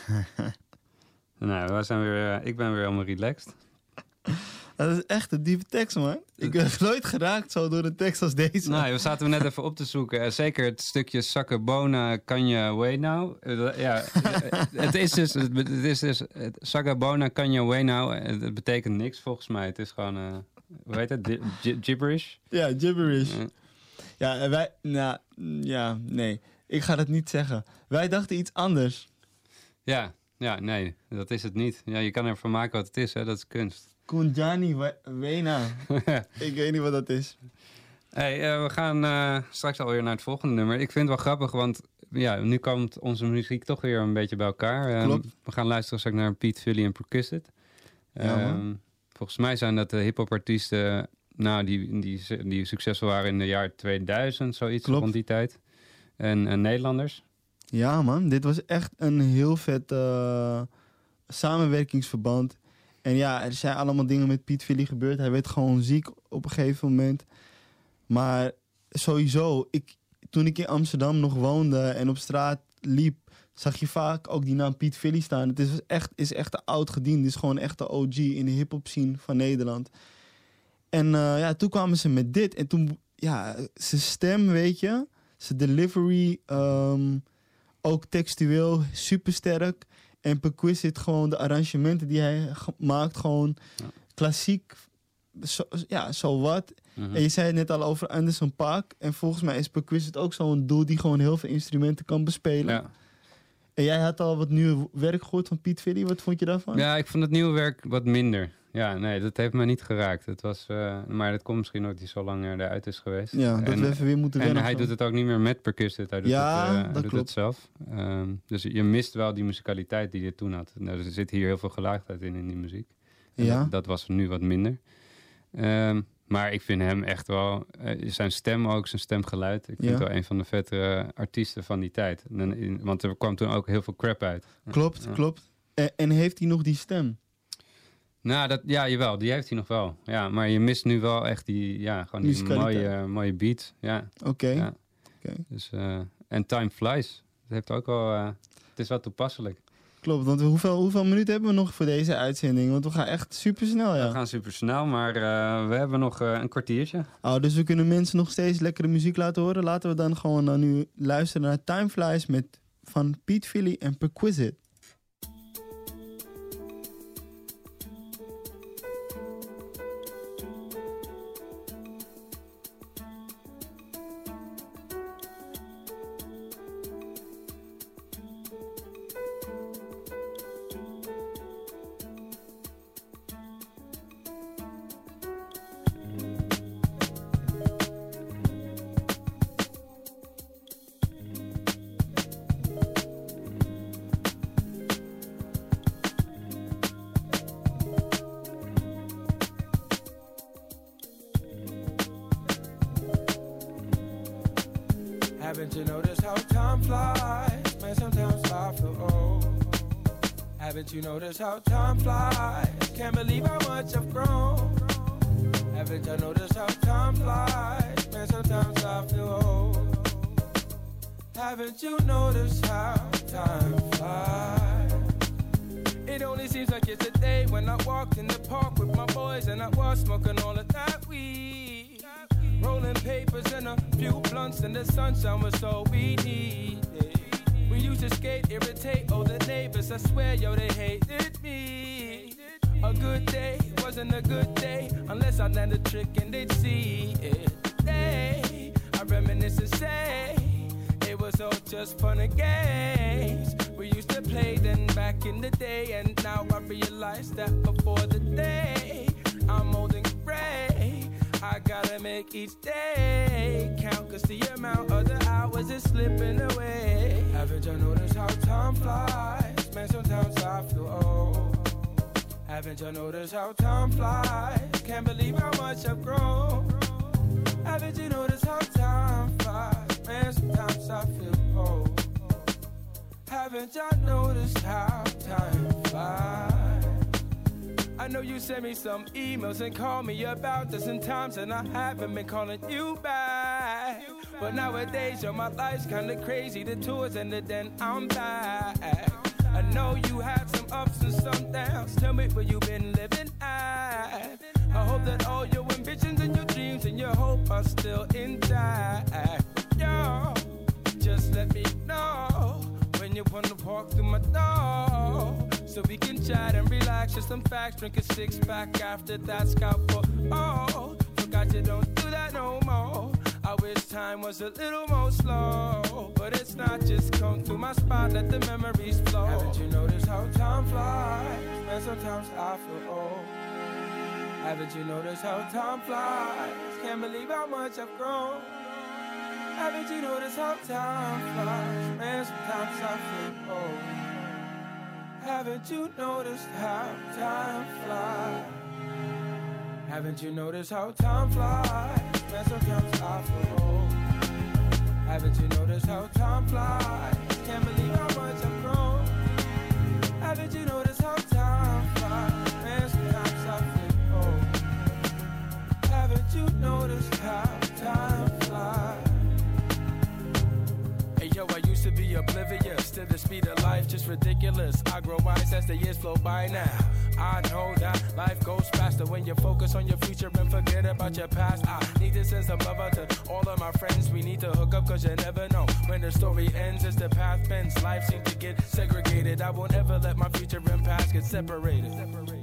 Speaker 1: *laughs* nou, we zijn weer, eh, ik ben weer helemaal relaxed.
Speaker 2: Dat is echt een diepe tekst, man. Ik ben nooit geraakt zo door een tekst als deze.
Speaker 1: Nou, we zaten we net even op te zoeken. Eh, zeker het stukje Sakabona kan je way now. Eh, ja, eh, het is dus, het, is dus het, Sakabona kan je way now. Het, betekent niks volgens mij. Het is gewoon, eh, hoe heet het? Gi- gi- gibberish.
Speaker 2: Ja, gibberish.
Speaker 1: Ja.
Speaker 2: Ja, wij... Nou, ja, nee. Ik ga dat niet zeggen. Wij dachten iets anders.
Speaker 1: Ja, ja, nee, dat is het niet. Ja, je kan ervan maken wat het is, hè? dat is kunst.
Speaker 2: Kunjani We- Wena. *laughs* ik weet niet wat dat is.
Speaker 1: Hey, eh, we gaan eh, straks alweer naar het volgende nummer. Ik vind het wel grappig, want ja, nu komt onze muziek toch weer een beetje bij elkaar. Ehm,
Speaker 2: Klopt.
Speaker 1: We gaan luisteren straks naar Pete Philly en Percussit.
Speaker 2: Ja, man.
Speaker 1: Ehm, volgens mij zijn dat de hip-hop artiesten nou, die, die, die succesvol waren in de jaren 2000, zoiets
Speaker 2: Klopt.
Speaker 1: rond die tijd. En, en Nederlanders.
Speaker 2: Ja, man. Dit was echt een heel vet eh, samenwerkingsverband. En ja, er zijn allemaal dingen met Piet Villy gebeurd. Hij werd gewoon ziek op een gegeven moment. Maar sowieso, ik, toen ik in Amsterdam nog woonde en op straat liep, zag je vaak ook die naam Piet Villy staan. Het is echt, is echt een oud gediend. Het is gewoon echt de OG in de hip-hop scene van Nederland. En eh, ja, toen kwamen ze met dit. En toen, ja, zijn stem, weet je, zijn delivery, ehm, ook textueel supersterk. En Perquisite gewoon de arrangementen die hij maakt, gewoon klassiek, zo, ja, zo wat.
Speaker 1: Mhm.
Speaker 2: En je zei het net al over Anderson Paak. En volgens mij is Perquisite ook zo'n doel die gewoon heel veel instrumenten kan bespelen.
Speaker 1: Ja.
Speaker 2: En jij had al wat nieuw werk gehoord van Piet Villy. Wat vond je daarvan?
Speaker 1: ja, ik vond het nieuwe werk wat minder. Ja, nee, dat heeft me niet geraakt. Het was, eh, maar dat komt misschien omdat hij zo lang eruit is geweest.
Speaker 2: Ja, dat
Speaker 1: En-
Speaker 2: we even weer moeten
Speaker 1: En hij doet het ook niet meer met percussit. Hij doet,
Speaker 2: Ja,
Speaker 1: het, eh,
Speaker 2: dat
Speaker 1: hij doet het zelf. Ehm, dus je mist wel die musicaliteit die je toen had. Nou, er zit hier heel veel gelaagdheid in, in die muziek. En
Speaker 2: Ja.
Speaker 1: Dat, dat was nu wat minder. Ehm, maar ik vind hem echt wel... eh, zijn stem ook, zijn stemgeluid. Ik vind
Speaker 2: Ja.
Speaker 1: wel een van de vettere artiesten van die tijd. Want er kwam toen ook heel veel crap uit.
Speaker 2: Klopt,
Speaker 1: Ja.
Speaker 2: klopt. En heeft hij nog die stem?
Speaker 1: Nou, dat, ja, jawel, die heeft hij nog wel. Ja, maar je mist nu wel echt die, ja, gewoon die mooie, mooie beat. Ja.
Speaker 2: Oké.
Speaker 1: Ja.
Speaker 2: Oké.
Speaker 1: Dus, eh, en Time Flies. Dat heeft ook wel, eh, het is wel toepasselijk.
Speaker 2: Klopt, want hoeveel, hoeveel minuten hebben we nog voor deze uitzending? Want we gaan echt super snel, ja.
Speaker 1: We gaan super snel, maar eh, we hebben nog een kwartiertje.
Speaker 2: Oh, dus we kunnen mensen nog steeds lekkere muziek laten horen. Laten we dan gewoon eh, nu luisteren naar Time Flies met, van Pete Philly en Perquisite.
Speaker 8: You noticed how time flies? Can't believe how much I've grown. Haven't you noticed how time flies? Man, sometimes I feel old. Haven't you noticed how time flies? It only seems like yesterday when I walked in the park with my boys and I was smoking all of that weed. Rolling papers and a few blunts and the sunshine was all we. To skate, irritate all the neighbors. I swear, yo, they hated me. A good day wasn't a good day unless I landed a trick and they'd see it. They, I reminisce and say it was all just fun and games. We used to play then back in the day, and now I realize that before the day I'm old and gray. I gotta make each day Haven't you noticed how time flies? Can't believe how much I've grown. Haven't you noticed how time flies? Man, sometimes I feel old. Haven't you noticed how time flies? I know you sent me some emails and called me about dozen times, and I haven't been calling you back. But nowadays, yo, my life's kinda crazy. The tours ended, then I'm back. Know you had some ups and some downs. Tell me where you've been living at. I hope that all your ambitions and your dreams and your hope are still intact. Yo, just let me know when you wanna walk through my door. So we can chat and relax, just some facts, drink a six pack after that scout for oh. Forgot you don't do that no more. I wish time was a little more slow, but it's not. Just come through my spot, let the memories flow. Haven't you noticed how time flies? Man, sometimes I feel old. Haven't you noticed how time flies? Can't believe how much I've grown. Haven't you noticed how time flies? Man, sometimes I feel old. Haven't you noticed how time flies? Haven't you noticed how time flies? Man, sometimes I old. Haven't you noticed how time flies? Can't believe how much I've grown. Haven't you noticed how time flies? Man, sometimes I feel old. Haven't you noticed how time flies? Hey yo, I used to be oblivious to the speed of life, just ridiculous. I grow wise as the years flow by now. I know that life goes faster when you focus on your future and forget about your past. I need to send some love out to all of my friends. We need to hook up cause you never know when the story ends as the path bends. Life seems to get segregated. I won't ever let my future and past get separated. Separated, separated,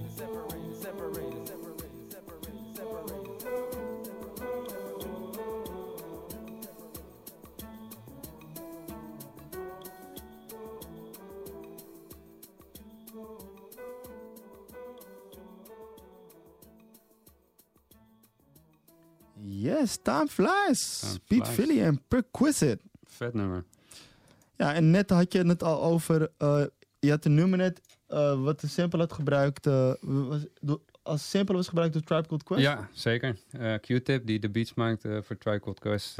Speaker 2: Yes, Time Flies.
Speaker 1: Time.
Speaker 2: Philly en Perquisite.
Speaker 1: Vet nummer.
Speaker 2: Ja, en net had je het al over... eh, je had een nummer net eh, wat de sample had gebruikt... eh, was, als sample was gebruikt door Tribe Called Quest.
Speaker 1: Ja, zeker. Q-Tip, die de beats maakt voor Tribe Called Quest,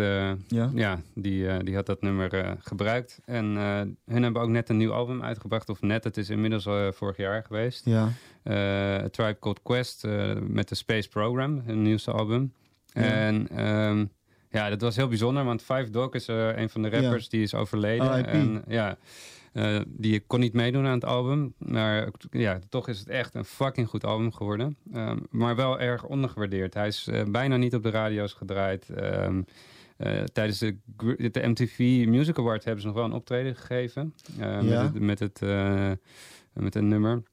Speaker 2: Ja.
Speaker 1: ja, die, die had dat nummer gebruikt. En hun hebben ook net een nieuw album uitgebracht, of net, het is inmiddels vorig jaar geweest.
Speaker 2: Ja.
Speaker 1: Tribe Called Quest met de Space Program, hun nieuwste album. En ehm, ja, dat was heel bijzonder, want Five Dog is eh, een van de rappers
Speaker 2: Ja.
Speaker 1: die is overleden.
Speaker 2: RIP.
Speaker 1: En ja, eh, die kon niet meedoen aan het album. Maar ja, toch is het echt een fucking goed album geworden. Ehm, maar wel erg ondergewaardeerd. Hij is eh, bijna niet op de radio's gedraaid. Ehm, eh, tijdens de, de MTV Music Award hebben ze nog wel een optreden gegeven.
Speaker 2: Ja.
Speaker 1: Met, het, met, het, met een nummer.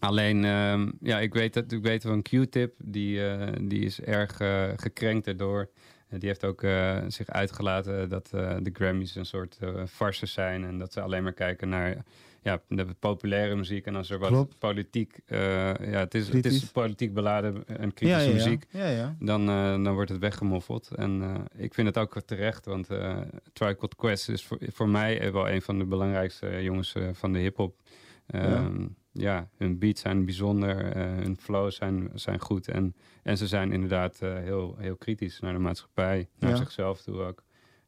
Speaker 1: Alleen, ehm, ja, ik weet, dat, ik weet van Q-Tip, die, eh, die is erg eh, gekrenkt erdoor. Eh, die heeft ook zich uitgelaten dat de Grammys een soort farces zijn. En dat ze alleen maar kijken naar ja, de populaire muziek. En als er wat
Speaker 2: Klopt.
Speaker 1: politiek, ja, het is, het is politiek beladen en kritische
Speaker 2: Ja, ja,
Speaker 1: muziek.
Speaker 2: Ja, ja.
Speaker 1: Dan, dan wordt het weggemoffeld. En ik vind het ook terecht, want Tribe Called Quest is voor, voor mij wel een van de belangrijkste jongens van de hip-hop. Ehm, ja. hun beats zijn bijzonder, eh, hun flows zijn, zijn goed. En, en ze zijn inderdaad eh, heel, heel kritisch naar de maatschappij, naar
Speaker 2: Ja.
Speaker 1: zichzelf toe ook.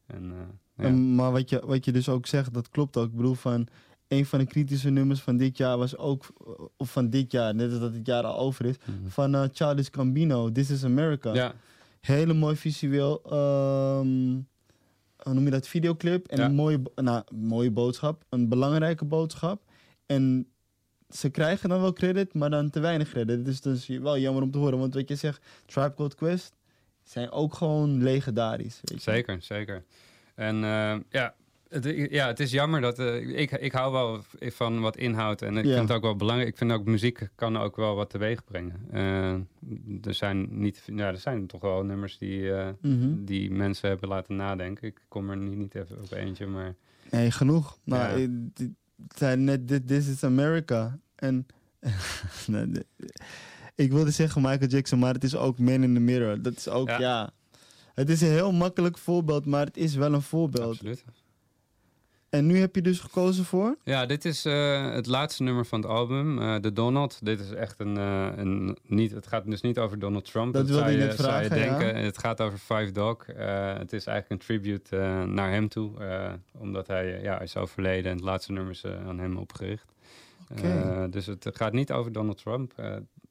Speaker 1: En, eh, ja.
Speaker 2: En, maar wat je, wat je dus ook zegt, dat klopt ook. Ik bedoel, van een van de kritische nummers van dit jaar was ook, of van dit jaar, net als dat het jaar al over is,
Speaker 1: Mhm.
Speaker 2: van Childish Gambino, This is America.
Speaker 1: ja,
Speaker 2: Hele mooi visueel, ehm, hoe noem je dat, videoclip. En een mooie, nou, mooie boodschap, een belangrijke boodschap. En ze krijgen dan wel credit, maar dan te weinig credit. Dus dat is wel jammer om te horen. Want wat je zegt, Tribe Called Quest zijn ook gewoon legendarisch. Weet je.
Speaker 1: Zeker, zeker. En eh, ja, het, ja, het is jammer dat... eh, ik, ik hou wel van wat inhoud en ik
Speaker 2: Ja.
Speaker 1: vind het ook wel belangrijk. Ik vind ook muziek kan ook wel wat teweeg brengen. Eh, er, zijn niet, ja, er zijn toch wel nummers die,
Speaker 2: Mhm.
Speaker 1: die mensen hebben laten nadenken. Ik kom er niet, niet even op eentje, maar...
Speaker 2: Nee, genoeg.
Speaker 1: Ja.
Speaker 2: Zei net, dit this is America. En *laughs* ik wilde zeggen Michael Jackson, maar het is ook Man in the Mirror. Dat is ook, ja.
Speaker 1: Ja.
Speaker 2: Het is een heel makkelijk voorbeeld, maar het is wel een voorbeeld.
Speaker 1: Absoluut.
Speaker 2: En nu heb je dus gekozen voor?
Speaker 1: Ja, dit is eh, het laatste nummer van het album, eh The Donald. Dit is echt een, eh, een niet, het gaat dus niet over Donald Trump.
Speaker 2: Dat wilde
Speaker 1: zou
Speaker 2: ik
Speaker 1: je,
Speaker 2: net
Speaker 1: zou je
Speaker 2: vragen, ja.
Speaker 1: denken. Het gaat over Five Dog. Het is eigenlijk een tribute naar hem toe, omdat hij ja, hij is overleden en het laatste nummer is aan hem opgericht. Eh, dus het gaat niet over Donald Trump,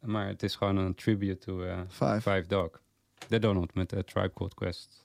Speaker 1: maar het is gewoon een tribute to
Speaker 2: Five.
Speaker 1: Five Dog. The Donald met Tribe Called Quest.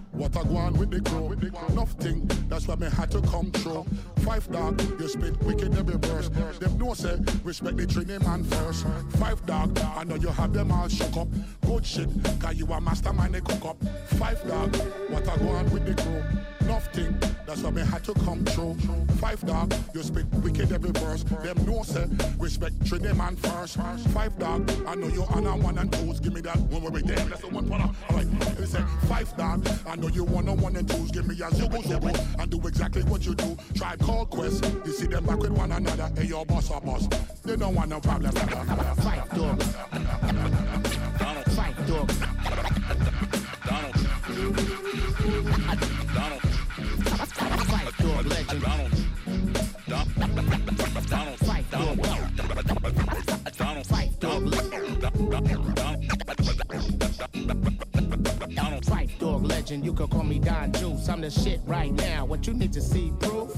Speaker 9: what I go on with the crew. Nothing, that's why me had to come through. Five dog, you spit wicked every verse. Them know say, respect the Trini man first. Five dog, I know you have them all shook up. Good shit, cause you a mastermind they cook up. Five dog, what I go on with the crew. Nothing, that's why me had to come through. Five dog, you spit wicked every verse. Them know say, respect Trini man first. Five dog, I know you on a one and twos. Give me that one with damn, that's the one Alright, five dog, I know you want a one and twos. Give me a zubu zubu and do exactly what you do. Try call quest, you see them back with one another. Hey, your boss or boss, they don't want no problem. Five dog.
Speaker 10: Fight dog.
Speaker 11: Donald. Donald.
Speaker 10: Fight dog legend.
Speaker 11: Donald. Donald.
Speaker 10: Legend. You can call me Don Juice. I'm the shit right now. What you need to see proof?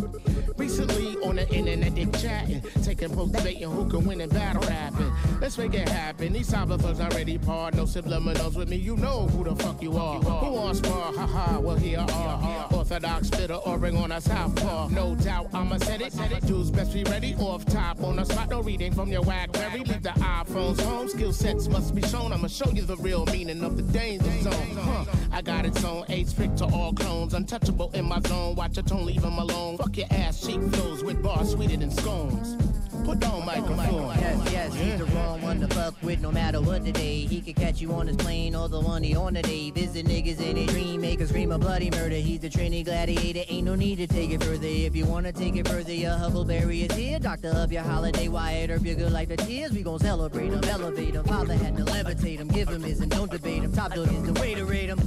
Speaker 10: Recently on the internet they chatting, taking post debating who can win in battle rapping. Let's make it happen. These cyber thugs already part. No subliminals with me. You know who the fuck you are. Who on spar? Haha. Well here are orthodox spitter or ring on a southpaw. No doubt I'ma set it. Dudes best be ready. Off top on the spot. No reading from your Blackberry. Leave the iPhones home. Skill sets must be shown. I'ma show you the real meaning of the danger zone. Huh. I got its own AIDS prick to all clones. Untouchable in my zone. Watch your tone, him alone. Fuck your ass cheek flows with bars sweeter than scones. Put on microphone.
Speaker 12: Yes, yes, he's the wrong one to fuck with no matter what the day. He could catch you on his plane or the one he on the day. Visit niggas in a dream, make a scream of bloody murder. He's the Trini gladiator, ain't no need to take it further. If you wanna take it further, your Huckleberry is here. Doctor of your holiday, Wyatt Earp your good life of tears. We gon' celebrate him, elevate him. Father had to levitate him, give him his and don't debate him. Top dog is the way to rate him.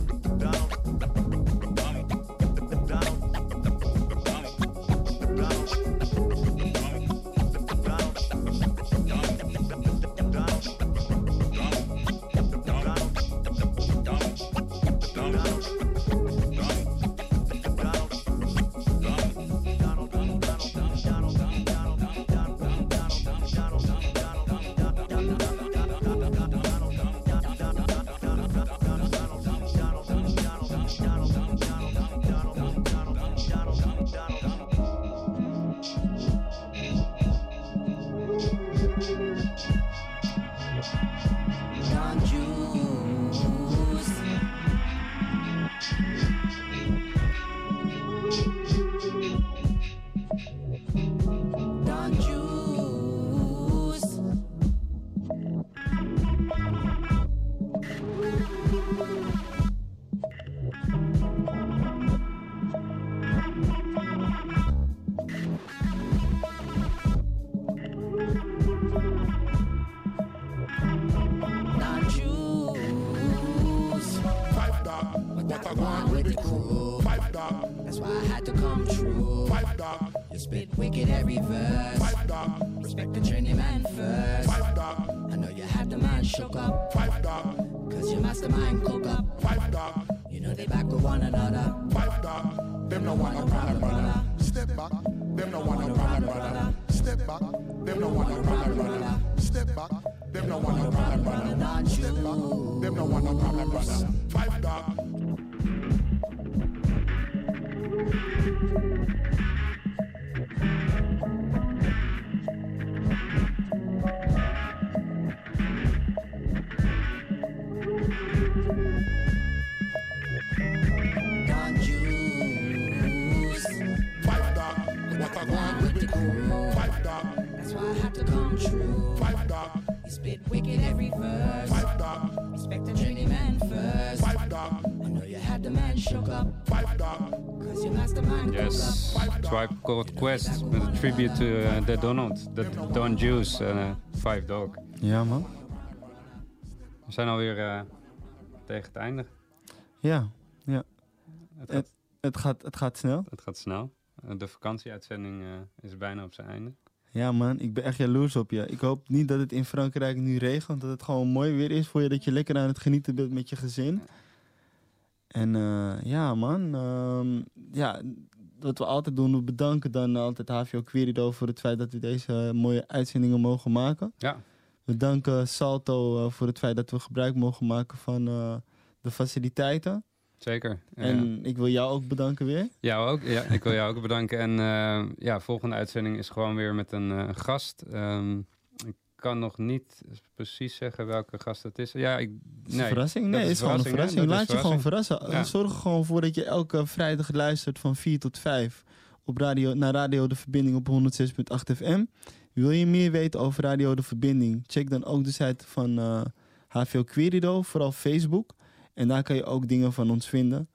Speaker 1: Called Quest met een tribute to uh, The Donald, The Don Juice, uh, Five Dog.
Speaker 2: Ja, man.
Speaker 1: We zijn alweer uh, tegen het einde.
Speaker 2: Ja, ja.
Speaker 1: Het gaat,
Speaker 2: het, gaat, het gaat snel.
Speaker 1: het gaat snel. Uh, de vakantieuitzending uh, is bijna op zijn einde.
Speaker 2: Ja, man. Ik ben echt jaloers op je. Ik hoop niet dat het in Frankrijk nu regent. Dat het gewoon mooi weer is voor je. Dat je lekker aan het genieten bent met je gezin. En ja, man. ehm, ja, wat we altijd doen, we bedanken dan altijd HVO Querido voor het feit dat we deze mooie uitzendingen mogen maken.
Speaker 1: Ja.
Speaker 2: We danken Salto eh, voor het feit dat we gebruik mogen maken van eh, de faciliteiten.
Speaker 1: Zeker.
Speaker 2: En ik wil jou ook bedanken weer.
Speaker 1: Jou ook. Ja, ik wil jou ook bedanken. En eh, ja, volgende uitzending is gewoon weer met een gast. Ik kan nog niet precies zeggen welke gast het is. Ja, ik,
Speaker 2: Het is een verrassing?
Speaker 1: dat
Speaker 2: Nee, het is gewoon een verrassing.
Speaker 1: Dat is
Speaker 2: Laat je gewoon verrassen.
Speaker 1: Ja.
Speaker 2: Zorg er gewoon voor dat je elke vrijdag luistert van 4 tot 5 op radio, naar Radio De Verbinding op 106.8 FM. Wil je meer weten over Radio De Verbinding? Check dan ook de site van eh HVO Querido, vooral Facebook. En daar kan je ook dingen van ons vinden.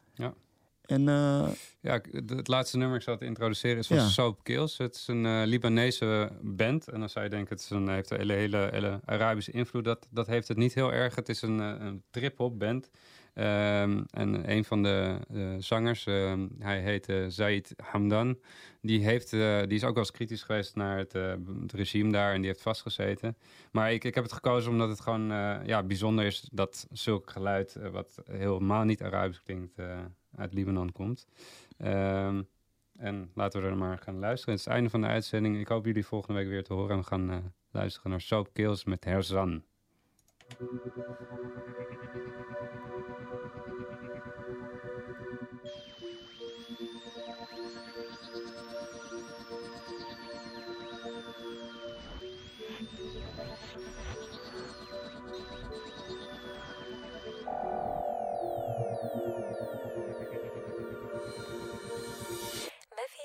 Speaker 2: En eh,
Speaker 1: Ja, het laatste nummer ik zal het introduceren is van
Speaker 2: Ja.
Speaker 1: Soap Kills. Het is een eh, Libanese band. En dan zou je denken, het is een, heeft een hele, hele, hele Arabische invloed. Dat, dat heeft het niet heel erg. Het is een, eh, een trip-hop band. Ehm, en een van de zangers, ehm, hij heet Zaid Hamdan. Die, heeft, die is ook wel eens kritisch geweest naar het, het regime daar. En die heeft vastgezeten. Maar ik, ik heb het gekozen omdat het gewoon ja, bijzonder is dat zulk geluid, wat helemaal niet Arabisch klinkt, uit Libanon komt. Ehm, en laten we er maar gaan luisteren. Het is het einde van de uitzending. Ik hoop jullie volgende week weer te horen. En we gaan eh, luisteren naar Soap Kills met Herzan.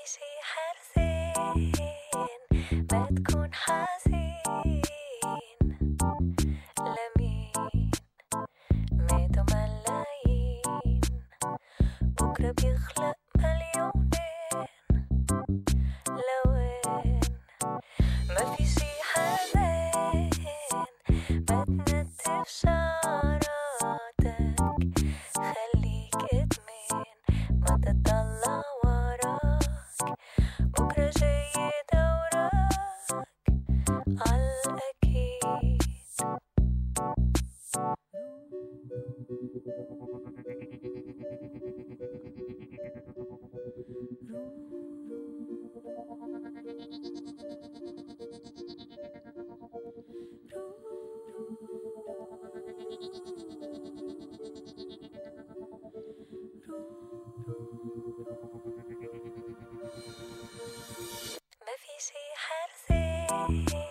Speaker 13: شي حرزين ما تكون حزين. لمين؟ ماتوا ملايين. بكرة بيخلق
Speaker 14: Yeah.